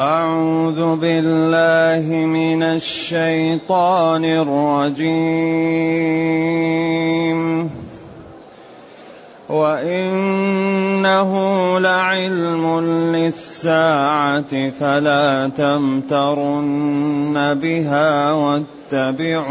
أعوذ بالله من الشيطان الرجيم. وإنه لعلم للساعة فلا تمترن بها واتبعون.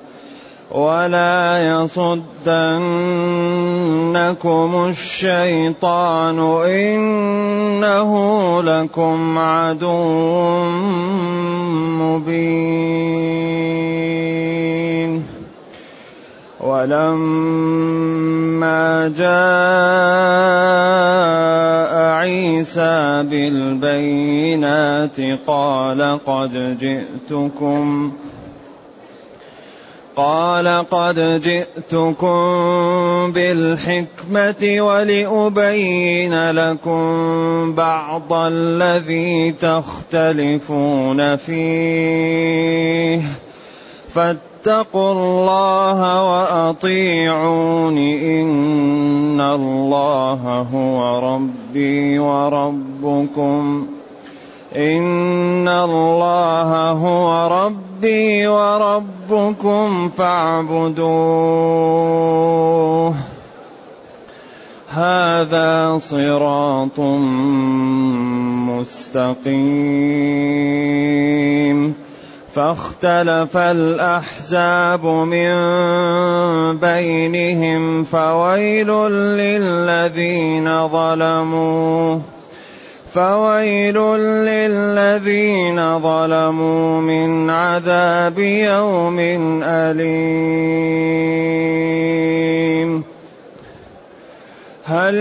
ولا يصدنكم الشيطان إنه لكم عدو مبين. ولما جاء عيسى بالبينات قال قد جئتكم قال قد جئتكم بالحكمة ولأبين لكم بعض الذي تختلفون فيه. فاتقوا الله وأطيعون إن الله هو ربي وربكم. إن الله هو ربي وربكم فاعبدوه. هذا صراط مستقيم. فاختلف الأحزاب من بينهم فويل للذين ظلموا. فويل للذين ظلموا من عذاب يوم أليم. هل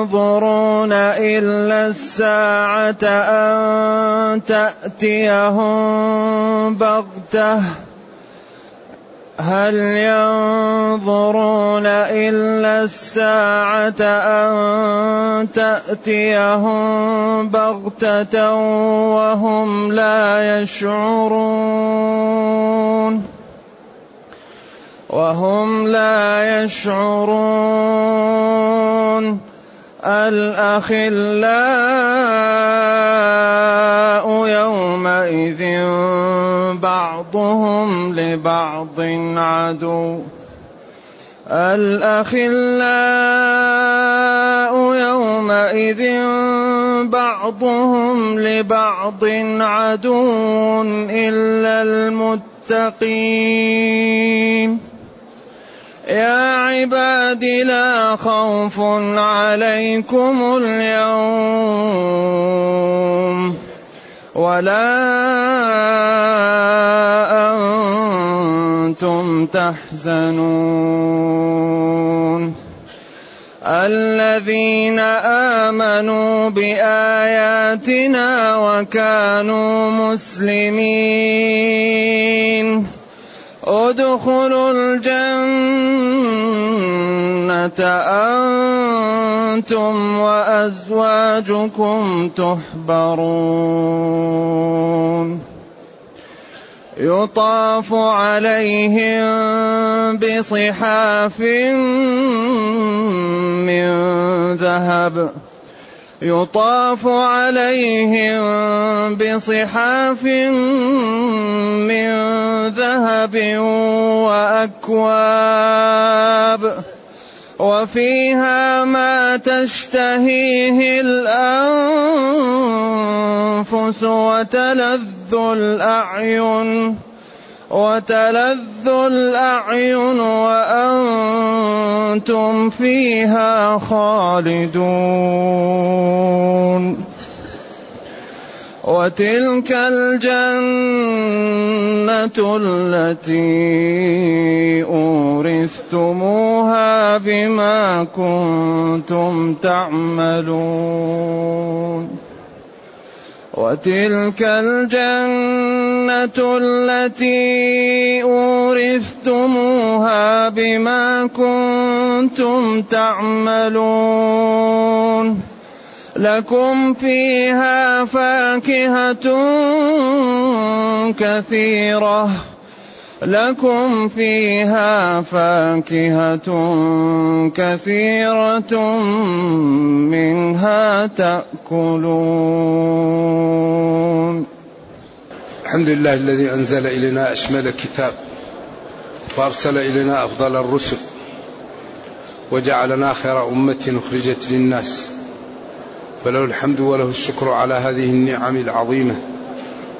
ينظرون إلا الساعة أن تأتيهم بغتة؟ هل ينظرون إلا الساعة أن تأتيهم بغتة وهم لا يشعرون؟ وهم لا يشعرون. الأخلاء يومئذ بعضهم لبعض عدو. الأخلاء يومئذ بعضهم لبعض عدو إلا المتقين. يا عباد لا خوف عليكم اليوم. ولا أنتم تحزنون. الذين آمنوا بآياتنا وكانوا مسلمين. ادخلوا الجنة أنتم وأزواجكم تحبرون. يطاف عليهم بصحاف من ذهب. يطاف عليهم بصحاف من ذهب وأكواب. وفيها ما تشتهيه الأنفس وتلذ الأعين وتلذ الأعين وأنتم فيها خالدون. وتلك الجنة التي أورثتموها بما كنتم تعملون. وتلك الجنة التي أورثتموها بما كنتم تعملون. لكم فيها فاكهة كثيرة. لكم فيها فاكهة كثيرة منها تأكلون. الحمد لله الذي أنزل إلينا أشمل كتاب وأرسل إلينا أفضل الرسل وجعلنا خير أمة أخرجت للناس. فله الحمد وله الشكر على هذه النعم العظيمة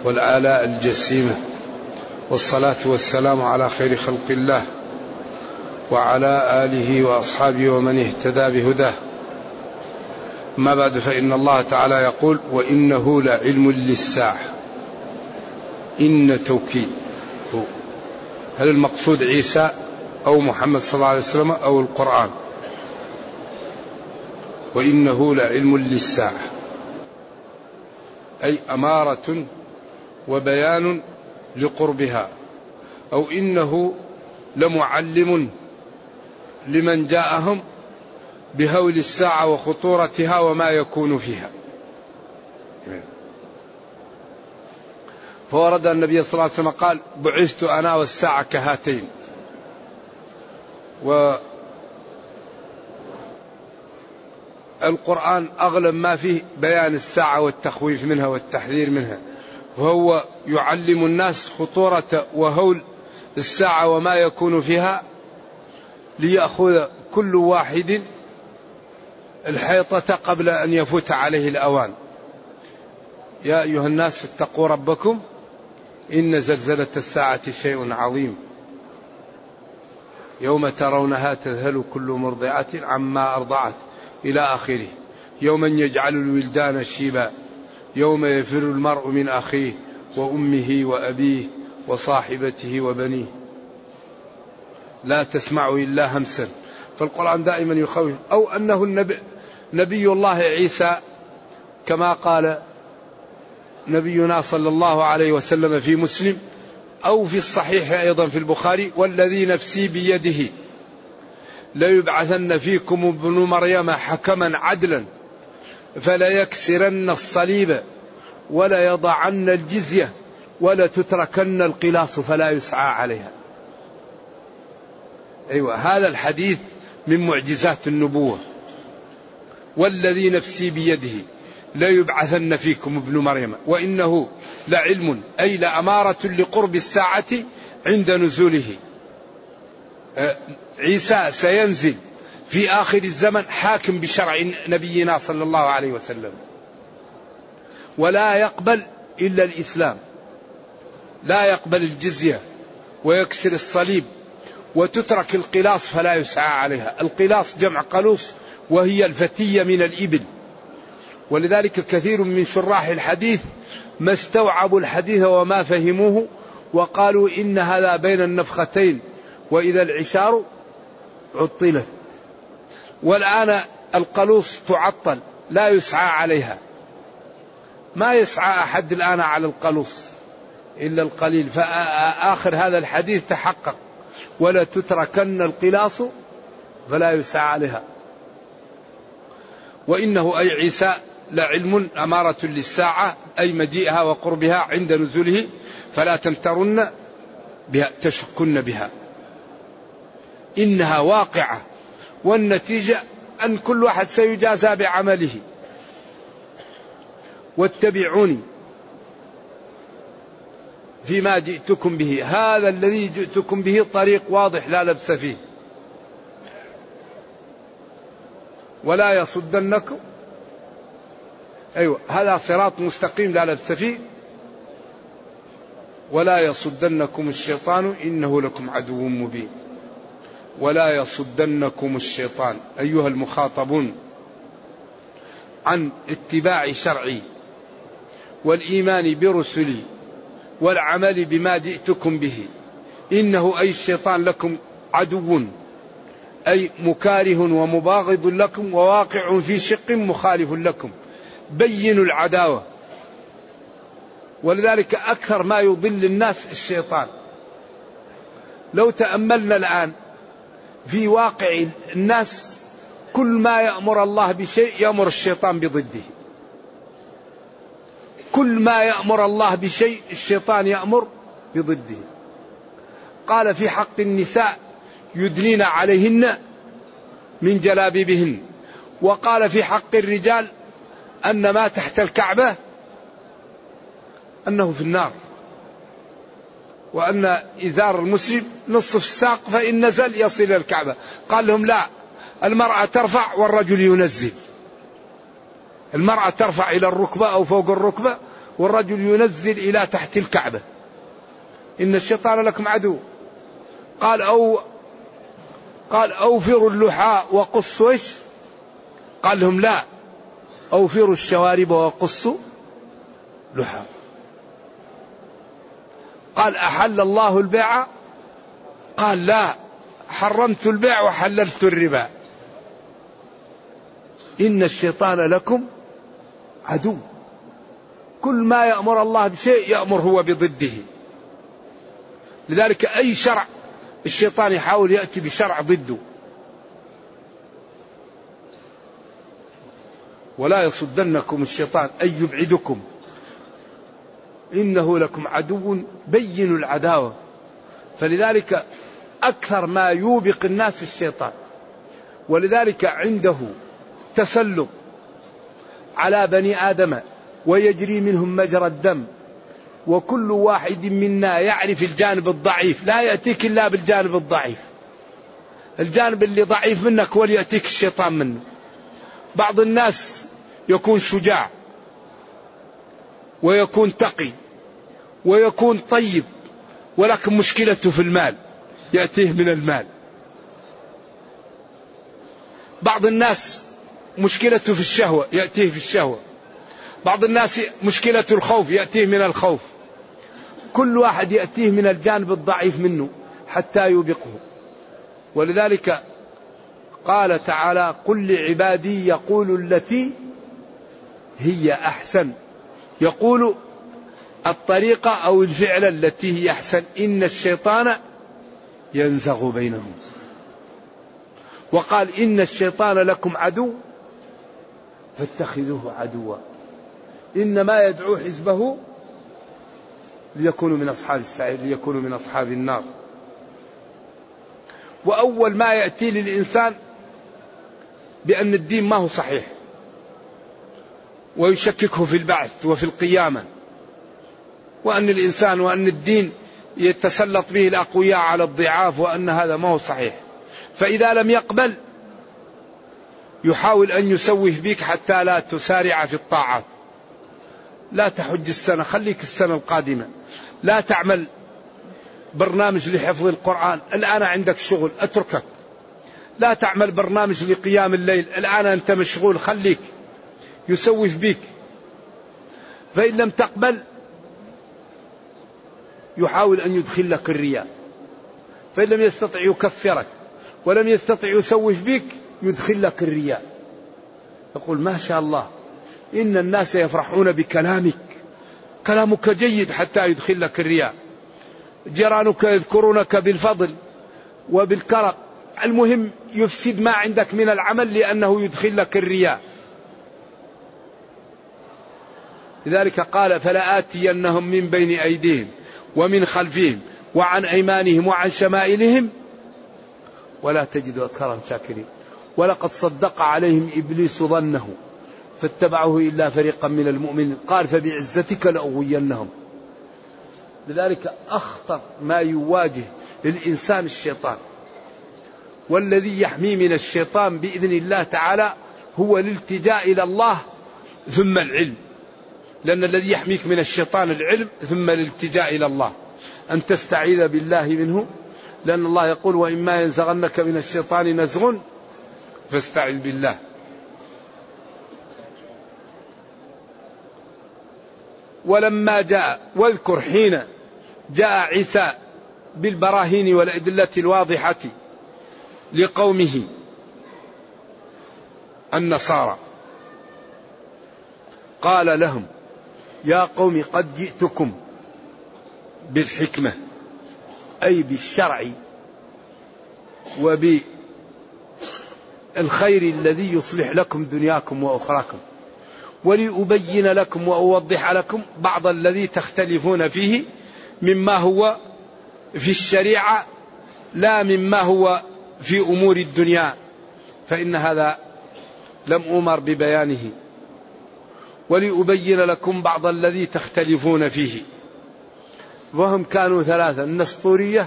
والآلاء الجسيمة والصلاة والسلام على خير خلق الله وعلى آله وأصحابه ومن اهتدى بهداه. ما بعد فإن الله تعالى يقول وإنه لعلم للساعة. إن توكيد. هل المقصود عيسى أو محمد صلى الله عليه وسلم أو القرآن؟ وإنه لعلم للساعة. أي أمارة وبيان لقربها. أو إنه لمعلم لمن جاءهم بهول الساعة وخطورتها وما يكون فيها. فورد النبي صلى الله عليه وسلم قال بعثت أنا والساعة كهاتين. و القرآن أغلب ما فيه بيان الساعة والتخويف منها والتحذير منها. وهو يعلم الناس خطورة وهول الساعة وما يكون فيها ليأخذ كل واحد الحيطة قبل أن يفوت عليه الأوان. يا أيها الناس اتقوا ربكم إن زلزلة الساعة شيء عظيم. يوم ترونها تذهل كل مرضعة عما أرضعت. إلى آخره. يوما يجعل الولدان شيبا يوم يفر المرء من أخيه وأمه وأبيه وصاحبته وبنيه. لا تسمع إلا همسا. فالقرآن دائما يخوف. أو أنه النبي نبي الله عيسى كما قال نبينا صلى الله عليه وسلم في مسلم أو في الصحيح أيضا في البخاري والذي نفسي بيده. ليبعثن فيكم ابن مريم حكما عدلا فلا يكسرن الصليب ولا يضعن الجزية ولا تتركن القلاص فلا يسعى عليها. أيوة هذا الحديث من معجزات النبوة. والذي نفسي بيده لا يبعثن فيكم ابن مريم وإنه لعلم أي لأمارة لقرب الساعة عند نزوله. عيسى سينزل في آخر الزمن حاكم بشرع نبينا صلى الله عليه وسلم. ولا يقبل إلا الإسلام. لا يقبل الجزية ويكسر الصليب وتترك القلاص فلا يسعى عليها. القلاص جمع قلوص وهي الفتية من الإبل. ولذلك كثير من شراح الحديث ما استوعبوا الحديث وما فهموه وقالوا إن هذا بين النفختين. وإذا العشار عطلت. والآن القلوص تعطل لا يسعى عليها. ما يسعى أحد الآن على القلوص إلا القليل. فآخر هذا الحديث تحقق. ولا تتركن القلاص فلا يسعى عليها. وإنه أي عيسى لعلم أمارة للساعة أي مجيئها وقربها عند نزوله فلا تمترن بها تشكن بها. إنها واقعة والنتيجة أن كل واحد سيجازى بعمله. واتبعوني فيما جئتكم به هذا الذي جئتكم به طريق واضح لا لبس فيه. ولا يصدنكم. أيوة هذا صراط مستقيم لا لبس فيه. ولا يصدنكم الشيطان إنه لكم عدو مبين. ولا يصدنكم الشيطان. أيها المخاطبون عن اتباع شرعي والإيمان برسلي والعمل بما جئتكم به. إنه أي الشيطان لكم عدو أي مكاره ومباغض لكم وواقع في شق مخالف لكم. بينوا العداوة. ولذلك أكثر ما يضل الناس الشيطان. لو تأملنا الآن في واقع الناس كل ما يأمر الله بشيء يأمر الشيطان بضده. كل ما يأمر الله بشيء الشيطان يأمر بضده. قال في حق النساء يدنين عليهن من جلابيبهن. وقال في حق الرجال أن ما تحت الكعبة أنه في النار. وأن إزار المسلم نصف الساق فإن نزل يصل إلى الكعبة. قال لهم لا المرأة ترفع والرجل ينزل. المرأة ترفع إلى الركبة أو فوق الركبة والرجل ينزل إلى تحت الكعبة. إن الشيطان لكم عدو. قال أو قال أوفروا اللحاء وقصوا إيش؟ قال لهم لا أوفروا الشوارب وقصوا لحى. قال أحل الله البيع؟ قال لا حرمت البيع وحللت الربا. إن الشيطان لكم عدو. كل ما يأمر الله بشيء يأمر هو بضده. لذلك أي شرع الشيطان يحاول يأتي بشرع ضده. ولا يصدنكم الشيطان أي يبعدكم. إنه لكم عدو بين العداوة. فلذلك أكثر ما يوبق الناس الشيطان. ولذلك عنده تسلط على بني آدم ويجري منهم مجرى الدم. وكل واحد منا يعرف الجانب الضعيف. لا يأتيك إلا بالجانب الضعيف. الجانب اللي ضعيف منك هو الشيطان منه. بعض الناس يكون شجاع. ويكون تقي ويكون طيب ولكن مشكلته في المال يأتيه من المال. بعض الناس مشكلته في الشهوة يأتيه في الشهوة. بعض الناس مشكلة الخوف يأتيه من الخوف. كل واحد يأتيه من الجانب الضعيف منه حتى يوبقه. ولذلك قال تعالى قل لعبادي يقول التي هي أحسن. يقول الطريقة أو الفعل التي هي أحسن. إن الشيطان ينزغ بينهم. وقال إن الشيطان لكم عدو فاتخذوه عدوا. إنما يدعو حزبه ليكونوا من أصحاب السعير ليكونوا من أصحاب النار. وأول ما يأتي للإنسان بأن الدين ما هو صحيح. ويشككه في البعث وفي القيامة. وأن الإنسان وأن الدين يتسلط به الأقوياء على الضعاف وأن هذا ما هو صحيح. فإذا لم يقبل يحاول أن يسوه بك حتى لا تسارع في الطاعات. لا تحج السنة خليك السنة القادمة. لا تعمل برنامج لحفظ القرآن. الآن عندك شغل أتركك. لا تعمل برنامج لقيام الليل. الآن أنت مشغول خليك. يسوف بك. فإن لم تقبل يحاول أن يدخل لك الرياء. فإن لم يستطع يكفرك. ولم يستطع يسوف بك يدخل لك الرياء. يقول ما شاء الله إن الناس يفرحون بكلامك. كلامك جيد حتى يدخل لك الرياء. جيرانك يذكرونك بالفضل وبالكرم. المهم يفسد ما عندك من العمل لأنه يدخل لك الرياء. لذلك قال فلآتينهم من بين أيديهم ومن خلفهم وعن أيمانهم وعن شمائلهم ولا تجد أكثرهم شاكرين. ولقد صدق عليهم إبليس ظنه فاتبعه إلا فريقا من المؤمنين. قال فبعزتك لأغوينهم. لذلك أخطر ما يواجه للإنسان الشيطان والذي يحميه من الشيطان بإذن الله تعالى هو الالتجاء إلى الله ثم العلم. لأن الذي يحميك من الشيطان العلم ثم الالتجاء إلى الله. أن تستعيذ بالله منه. لأن الله يقول وإما ينزغنك من الشيطان نزغ فاستعذ بالله. ولما جاء واذكر حين جاء عيسى بالبراهين والأدلة الواضحة لقومه النصارى. قال لهم يا قوم قد جئتكم بالحكمة أي بالشرع وبالخير الذي يصلح لكم دنياكم وأخراكم. ولأبين لكم وأوضح لكم بعض الذي تختلفون فيه مما هو في الشريعة لا مما هو في أمور الدنيا. فإن هذا لم أمر ببيانه. ولأبين لكم بعض الذي تختلفون فيه. وهم كانوا ثلاثة النسطورية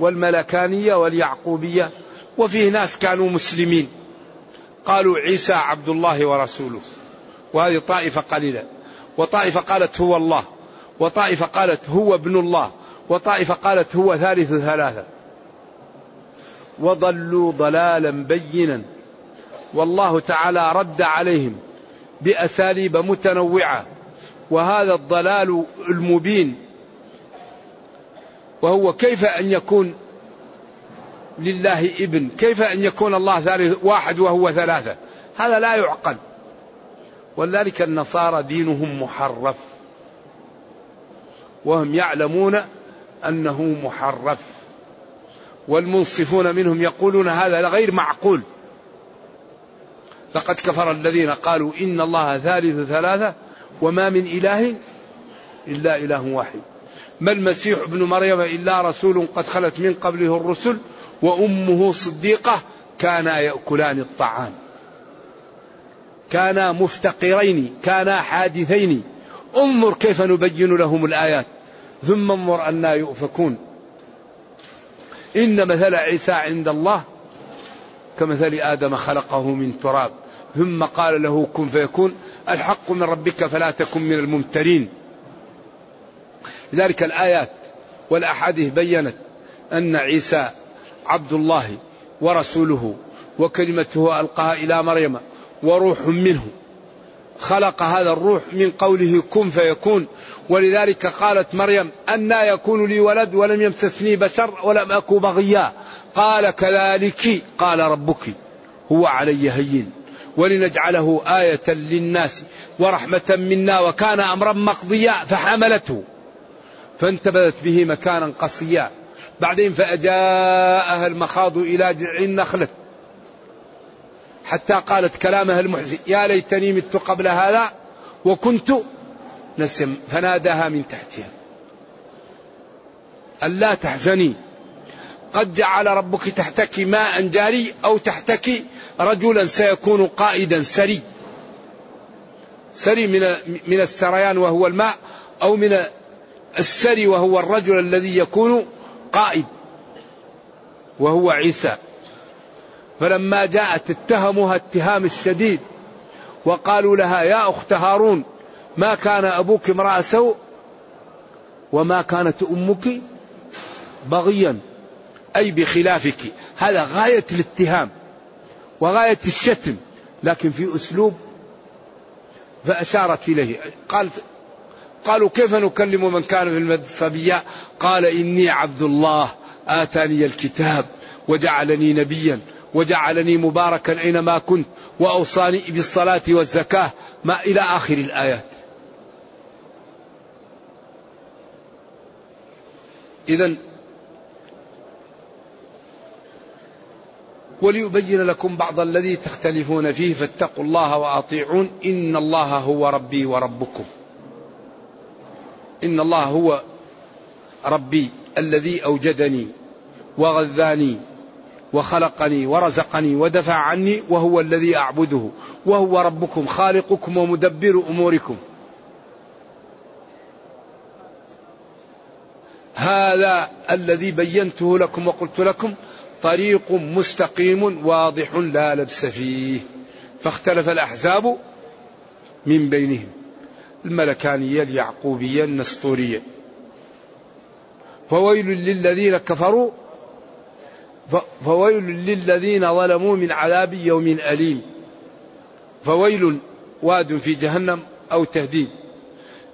والملكانية واليعقوبية وفيه ناس كانوا مسلمين. قالوا عيسى عبد الله ورسوله. وهذه طائفة قليلة. وطائفة قالت هو الله. وطائفة قالت هو ابن الله. وطائفة قالت هو ثالث ثلاثة. وضلوا ضلالا بينا. والله تعالى رد عليهم. بأساليب متنوعة وهذا الضلال المبين. وهو كيف أن يكون لله ابن؟ كيف أن يكون الله ثالث واحد وهو ثلاثة؟ هذا لا يعقل. ولذلك النصارى دينهم محرف. وهم يعلمون أنه محرف. والمنصفون منهم يقولون هذا غير معقول. لقد كفر الذين قالوا إن الله ثالث ثلاثة وما من إله إلا إله واحد. ما المسيح ابن مريم إلا رسول قد خلت من قبله الرسل وأمه صديقة كانا يأكلان الطعام. كانا مفتقرين كانا حادثين. انظر كيف نبين لهم الآيات. ثم انظر أنا يؤفكون. إن مثل عيسى عند الله كمثل آدم خلقه من تراب ثم قال له كن فيكون الحق من ربك فلا تكن من الممترين. لذلك الآيات والأحاديث بينت أن عيسى عبد الله ورسوله وكلمته ألقاها إلى مريم وروح منه. خلق هذا الروح من قوله كن فيكون ولذلك قالت مريم أنا يكون لي ولد ولم يمسسني بشر ولم أك بغيا قال كذلك قال ربك هو علي هين ولنجعله آية للناس ورحمة منا وكان أمرا مقضيا فحملته. فانتبذت به مكانا قصيا. بعدين فأجاءها المخاض إلى جذع النخلة. حتى قالت كلامها المحزن يا ليتني مت قبل هذا وكنت نسم فناداها من تحتها. ألا تحزني. قد جعل ربك تحتك ماء جاري أو تحتك رجلا سيكون قائدا سري. سري من من السريان وهو الماء أو من السري وهو الرجل الذي يكون قائد وهو عيسى. فلما جاءت اتهموها اتهام الشديد وقالوا لها يا أخت هارون ما كان أبوك امرأ سوء وما كانت أمك بغيا. أي بخلافك. هذا غاية الاتهام وغاية الشتم لكن في أسلوب فأشارت إليه. قالت قالوا كيف نكلم من كان في المد قال إني عبد الله آتاني الكتاب وجعلني نبيا وجعلني مباركا أينما كنت وأوصاني بالصلاة والزكاة ما إلى آخر الآيات. إذا وليبين لكم بعض الذي تختلفون فيه فاتقوا الله وأطيعون إن الله هو ربي وربكم. إن الله هو ربي الذي أوجدني وغذاني وخلقني ورزقني ودفع عني وهو الذي أعبده وهو ربكم خالقكم ومدبر أموركم. هذا الذي بينته لكم وقلت لكم طريق مستقيم واضح لا لبس فيه. فاختلف الأحزاب من بينهم. الملكانية اليعقوبية النسطورية فويل للذين كفروا فويل للذين ظلموا من عذاب يوم أليم. فويل واد في جهنم أو تهديد.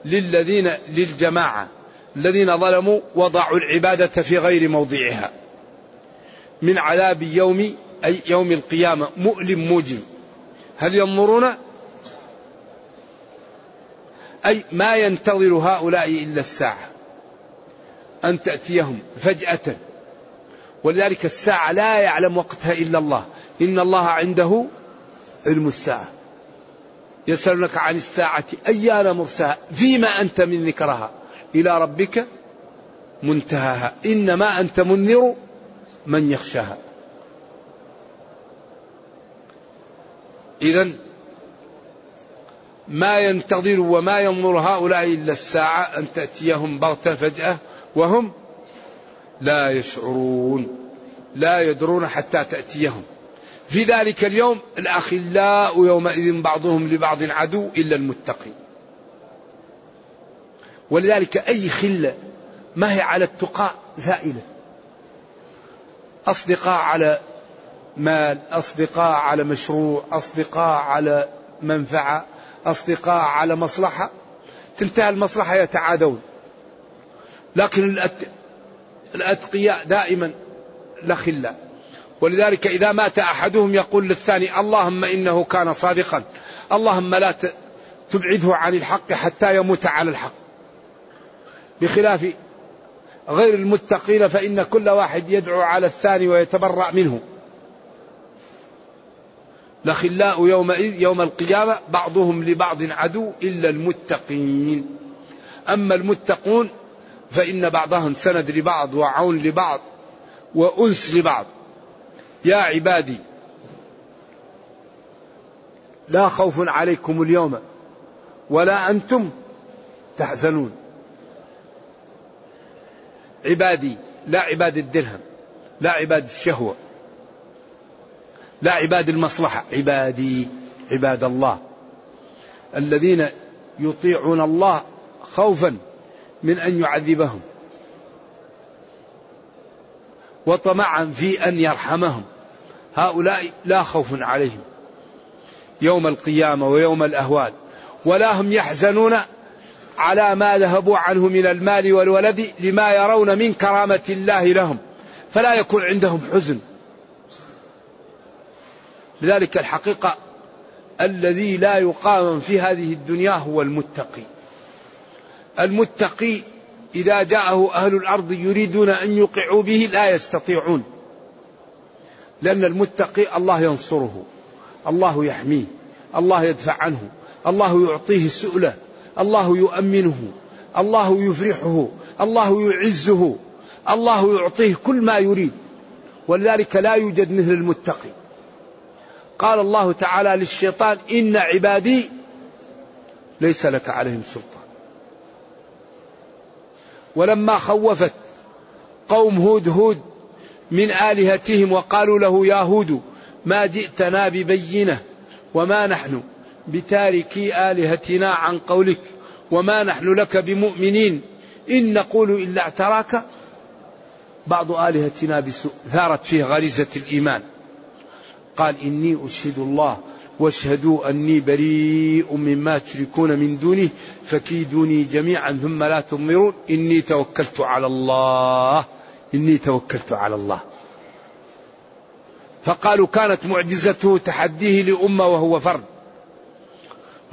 للذين للجماعة. الذين ظلموا وضعوا العبادة في غير موضعها. من عذاب يوم أي يوم القيامة مؤلم موجم. هل ينظرون؟ أي ما ينتظر هؤلاء إلا الساعة. أن تأتيهم فجأة. ولذلك الساعة لا يعلم وقتها إلا الله. إن الله عنده علم الساعة. يسألونك عن الساعة أيان مرساها؟ فيما أنت من ذكرها. إلى ربك منتهاها. إنما أنت منذر من يخشاها. إذا ما ينتظر وما ينظر هؤلاء إلا الساعة أن تأتيهم بغتة فجأة وهم لا يشعرون لا يدرون حتى تأتيهم. في ذلك اليوم الأخلاء يومئذ بعضهم لبعض عدو إلا المتقين. ولذلك أي خلة ما هي على التقاء زائلة. أصدقاء على مال أصدقاء على مشروع أصدقاء على منفعة أصدقاء على مصلحة. تنتهي المصلحة يتعادون. لكن الأتقياء دائما لخلا ولذلك إذا مات أحدهم يقول للثاني اللهم إنه كان صادقا. اللهم لا تبعده عن الحق حتى يموت على الحق. بخلاف غير المتقين فإن كل واحد يدعو على الثاني ويتبرأ منه. لخلاء يومئذ يوم القيامة بعضهم لبعض عدو إلا المتقين. أما المتقون فإن بعضهم سند لبعض وعون لبعض وأنس لبعض. يا عبادي لا خوف عليكم اليوم ولا أنتم تحزنون. عبادي لا عباد الدرهم لا عباد الشهوة لا عباد المصلحة. عبادي عباد الله. الذين يطيعون الله خوفا من أن يعذبهم وطمعا في أن يرحمهم. هؤلاء لا خوف عليهم يوم القيامة ويوم الأهوال ولا هم يحزنون على ما ذهبوا عنه من المال والولد لما يرون من كرامة الله لهم فلا يكون عندهم حزن. لذلك الحقيقة الذي لا يقاوم في هذه الدنيا هو المتقي. المتقي إذا جاءه أهل الأرض يريدون أن يوقعوا به لا يستطيعون لأن المتقي الله ينصره الله يحميه الله يدفع عنه الله يعطيه السؤلة الله يؤمنه الله يفرحه الله يعزه الله يعطيه كل ما يريد. ولذلك لا يوجد مثل المتقي. قال الله تعالى للشيطان إن عبادي ليس لك عليهم سلطان. ولما خوفت قوم هود هود من آلهتهم وقالوا له يا هود ما جئتنا ببينة وما نحن؟ بتاركي آلهتنا عن قولك. وما نحن لك بمؤمنين. إن نقول إلا اعتراك. بعض آلهتنا بسوء ثارت فيه غريزة الإيمان. قال إني أشهد الله. واشهدوا أني بريء مما تشركون من دونه. فكيدوني جميعا ثم لا تنظرون. إني توكلت على الله. إني توكلت على الله. فقالوا كانت معجزته تحديه لأمة وهو فرد.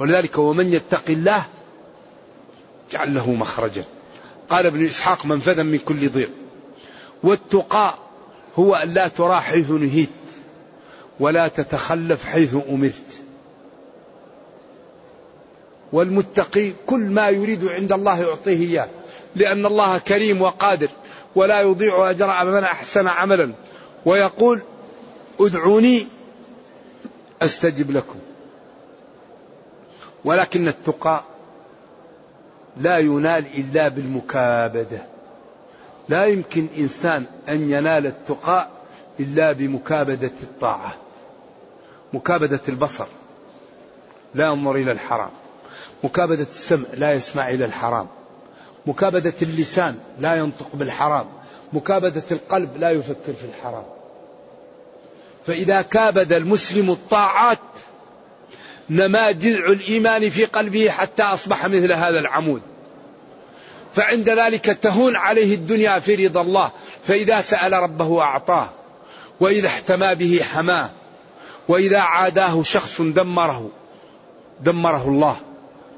ولذلك ومن يتق الله جعل له مخرجا. قال ابن إسحاق منفذا من كل ضيق. والتقاء هو أن لا ترى حيث نهيت ولا تتخلف حيث أمرت. والمتقي كل ما يريد عند الله يعطيه إياه لأن الله كريم وقادر ولا يضيع أجر من أحسن عملا. ويقول ادعوني أستجب لكم. ولكن التقى لا ينال إلا بالمكابدة. لا يمكن إنسان أن ينال التقى إلا بمكابدة الطاعة مكابدة البصر لا ينظر إلى الحرام مكابدة السمع لا يسمع إلى الحرام مكابدة اللسان لا ينطق بالحرام مكابدة القلب لا يفكر في الحرام. فإذا كابد المسلم الطاعات نما جذع الإيمان في قلبه حتى أصبح مثل هذا العمود. فعند ذلك تهون عليه الدنيا في رضا الله فإذا سأل ربه أعطاه وإذا احتمى به حماه وإذا عاداه شخص دمره دمره الله.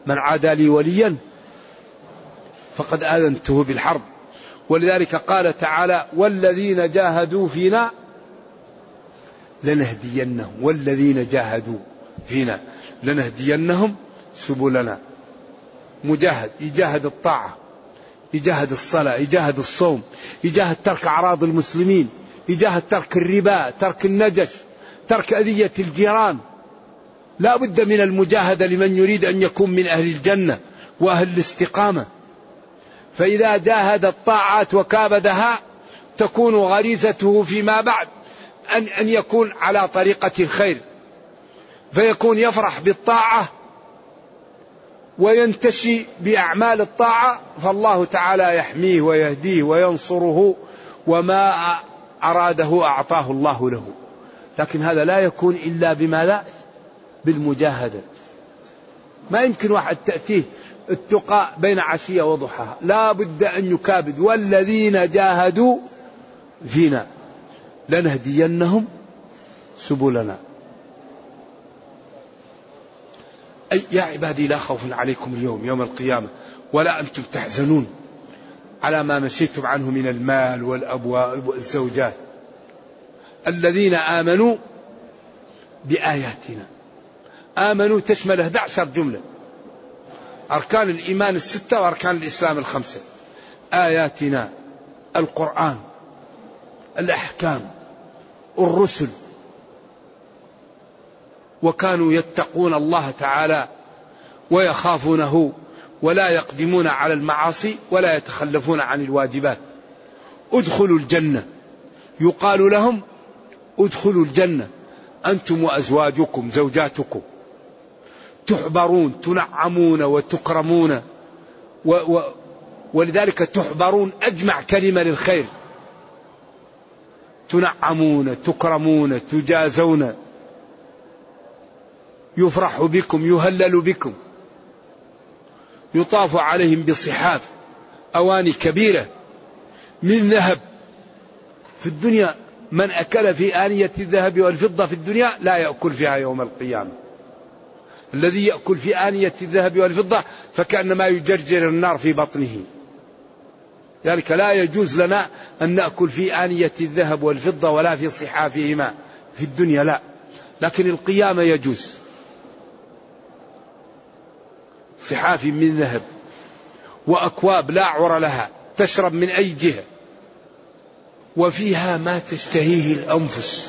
من عادى لي وليا فقد آذنته بالحرب. ولذلك قال تعالى والذين جاهدوا فينا لنهدينهم والذين جاهدوا فينا. لنهدينهم سبلنا. مجاهد يجاهد الطاعة يجاهد الصلاة يجاهد الصوم يجاهد ترك أعراض المسلمين يجاهد ترك الربا ترك النجش ترك أذية الجيران. لا بد من المجاهدة لمن يريد أن يكون من أهل الجنة وأهل الاستقامة. فإذا جاهد الطاعات وكابدها تكون غريزته فيما بعد أن أن يكون على طريقة الخير. فيكون يفرح بالطاعة وينتشي بأعمال الطاعة فالله تعالى يحميه ويهديه وينصره وما أراده أعطاه الله له. لكن هذا لا يكون إلا بماذا؟ بالمجاهدة. ما يمكن واحد تأتيه التقى بين عشية وضحاها. لا بد أن يكابد. والذين جاهدوا فينا لنهدينهم سبلنا. أي يا عبادي لا خوف عليكم اليوم يوم القيامة ولا أنتم تحزنون على ما مشيتم عنه من المال والأبواب والزوجات. الذين آمنوا بآياتنا. آمنوا تشمل 11 جملة. أركان الإيمان الستة وأركان الإسلام الخمسة. آياتنا القرآن الأحكام الرسل وكانوا يتقون الله تعالى ويخافونه ولا يقدمون على المعاصي ولا يتخلفون عن الواجبات. ادخلوا الجنة. يقال لهم ادخلوا الجنة. أنتم وأزواجكم زوجاتكم. تحبرون تنعمون وتكرمون. و و ولذلك تحبرون أجمع كلمة للخير. تنعمون تكرمون تجازون. يفرح بكم يهلل بكم. يطاف عليهم بصحاف أواني كبيرة. من ذهب في الدنيا من أكل في آنية الذهب والفضة في الدنيا لا يأكل فيها يوم القيامة. الذي يأكل في آنية الذهب والفضة فكأنما يجرجر النار في بطنه. ذلك لا يجوز لنا أن نأكل في آنية الذهب والفضة ولا في صحافهما. في الدنيا لا. لكن القيامة يجوز. صحاف من ذهب وأكواب لا عر لها تشرب من أي جهة. وفيها ما تشتهيه الأنفس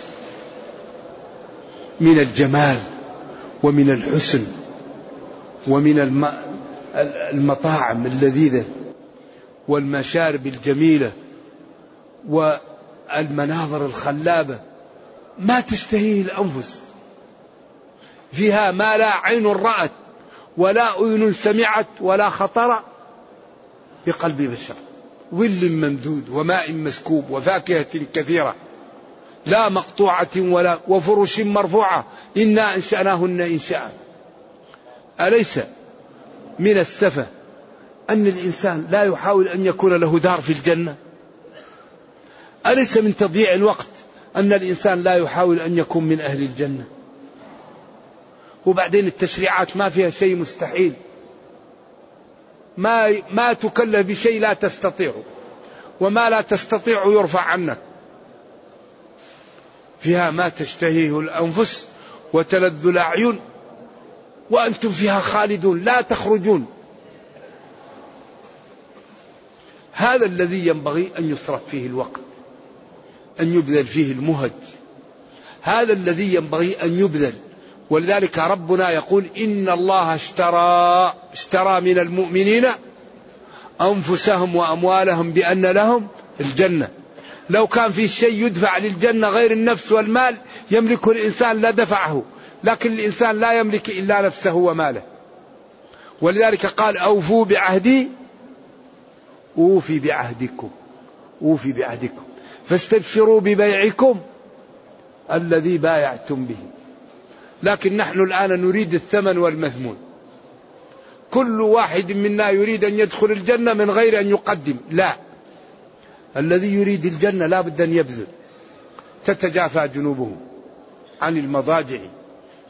من الجمال ومن الحسن ومن المطاعم اللذيذة والمشارب الجميلة والمناظر الخلابة ما تشتهيه الأنفس. فيها ما لا عين رأت. ولا أذن سمعت ولا خطر بقلب بشر. ظل ممدود وماء مسكوب وفاكهة كثيرة. لا مقطوعة ولا وفرش مرفوعة. إنا أنشأناهن إنشاء. أليس من السفة أن الإنسان لا يحاول أن يكون له دار في الجنة؟ أليس من تضييع الوقت أن الإنسان لا يحاول أن يكون من أهل الجنة؟ وبعدين التشريعات ما فيها شيء مستحيل. ما ما تكلف بشيء لا تستطيعه. وما لا تستطيع يرفع عنك. فيها ما تشتهيه الأنفس وتلذ الأعين. وأنتم فيها خالدون لا تخرجون. هذا الذي ينبغي أن يصرف فيه الوقت. أن يبذل فيه المهج. هذا الذي ينبغي أن يبذل. ولذلك ربنا يقول إن الله اشترى اشترى من المؤمنين أنفسهم وأموالهم بأن لهم الجنة. لو كان في شيء يدفع للجنة غير النفس والمال يملكه الإنسان لا دفعه. لكن الإنسان لا يملك إلا نفسه وماله. ولذلك قال أوفوا بعهدي أوفي بعهدكم أوفي بعهدكم. فاستبشروا ببيعكم الذي بايعتم به. لكن نحن الآن نريد الثمن والمثمون كل واحد منا يريد أن يدخل الجنة من غير أن يقدم. لا. الذي يريد الجنة لا بد أن يبذل. تتجافى جنوبهم عن المضاجع.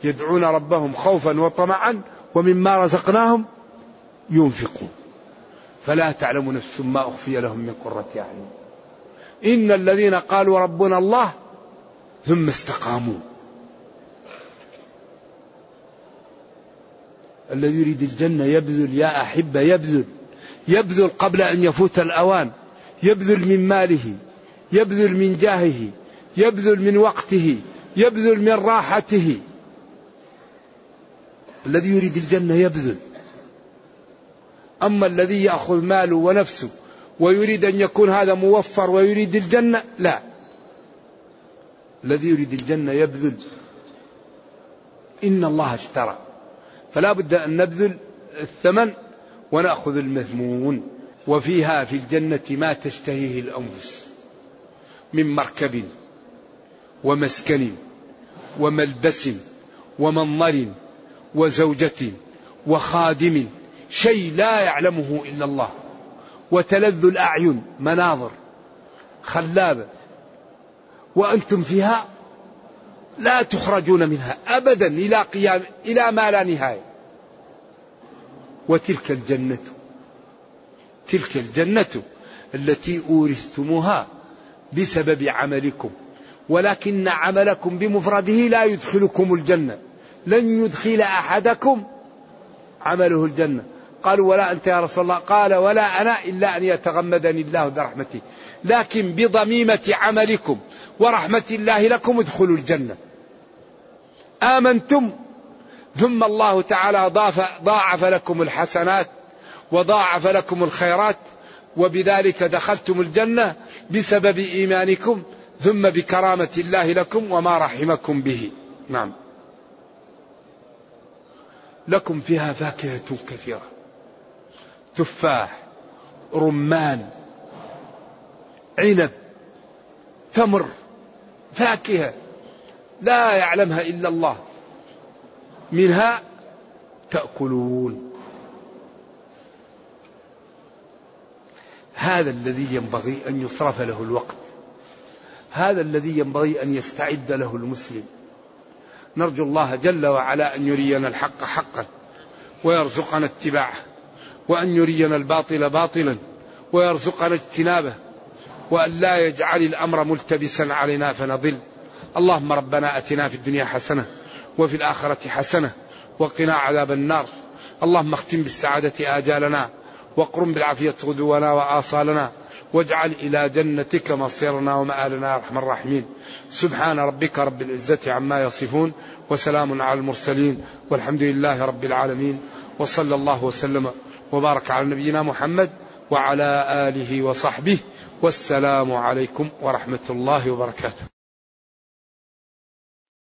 يدعون ربهم خوفا وطمعا ومما رزقناهم ينفقون. فلا تعلم نفس ما أخفي لهم من قرة أعين. إن الذين قالوا ربنا الله ثم استقاموا. الذي يريد الجنة يبذل يا أحبة يبذل. يبذل قبل أن يفوت الأوان. يبذل من ماله. يبذل من جاهه. يبذل من وقته. يبذل من راحته. الذي يريد الجنة يبذل. أما الذي يأخذ ماله ونفسه ويريد أن يكون هذا موفر ويريد الجنة لا. الذي يريد الجنة يبذل. إن الله اشترى. فلا بد أن نبذل الثمن ونأخذ المثمون وفيها في الجنة ما تشتهيه الأنفس من مركب ومسكن وملبس ومنظر وزوجة وخادم شيء لا يعلمه إلا الله. وتلذ الأعين مناظر خلابة. وأنتم فيها لا تخرجون منها أبدا إلى قيام إلى ما لا نهاية. وتلك الجنة تلك الجنة التي أورثتموها بسبب عملكم. ولكن عملكم بمفرده لا يدخلكم الجنة. لن يدخل أحدكم عمله الجنة. قالوا ولا أنت يا رسول الله. قال ولا أنا إلا أن يتغمدني الله برحمته. لكن بضميمة عملكم ورحمة الله لكم ادخلوا الجنة. آمنتم. ثم الله تعالى ضاف ضاعف لكم الحسنات وضاعف لكم الخيرات وبذلك دخلتم الجنة بسبب إيمانكم ثم بكرامة الله لكم وما رحمكم به. نعم. لكم فيها فاكهة كثيرة. تفاح رمان عنب تمر فاكهة. لا يعلمها إلا الله. منها تأكلون. هذا الذي ينبغي أن يصرف له الوقت. هذا الذي ينبغي أن يستعد له المسلم. نرجو الله جل وعلا أن يرينا الحق حقا ويرزقنا اتباعه وأن يرينا الباطل باطلا ويرزقنا اجتنابه وأن لا يجعل الأمر ملتبسا علينا فنضل. اللهم ربنا أتنا في الدنيا حسنة وفي الآخرة حسنة وقنا عذاب النار. اللهم اختم بالسعادة آجالنا واقرم بالعافية غدونا وآصالنا واجعل إلى جنتك مصيرنا ومآلنا يا أرحم الراحمين. سبحان ربك رب العزة عما يصفون وسلام على المرسلين والحمد لله رب العالمين. وصلى الله وسلم وبارك على نبينا محمد وعلى آله وصحبه. والسلام عليكم ورحمة الله وبركاته.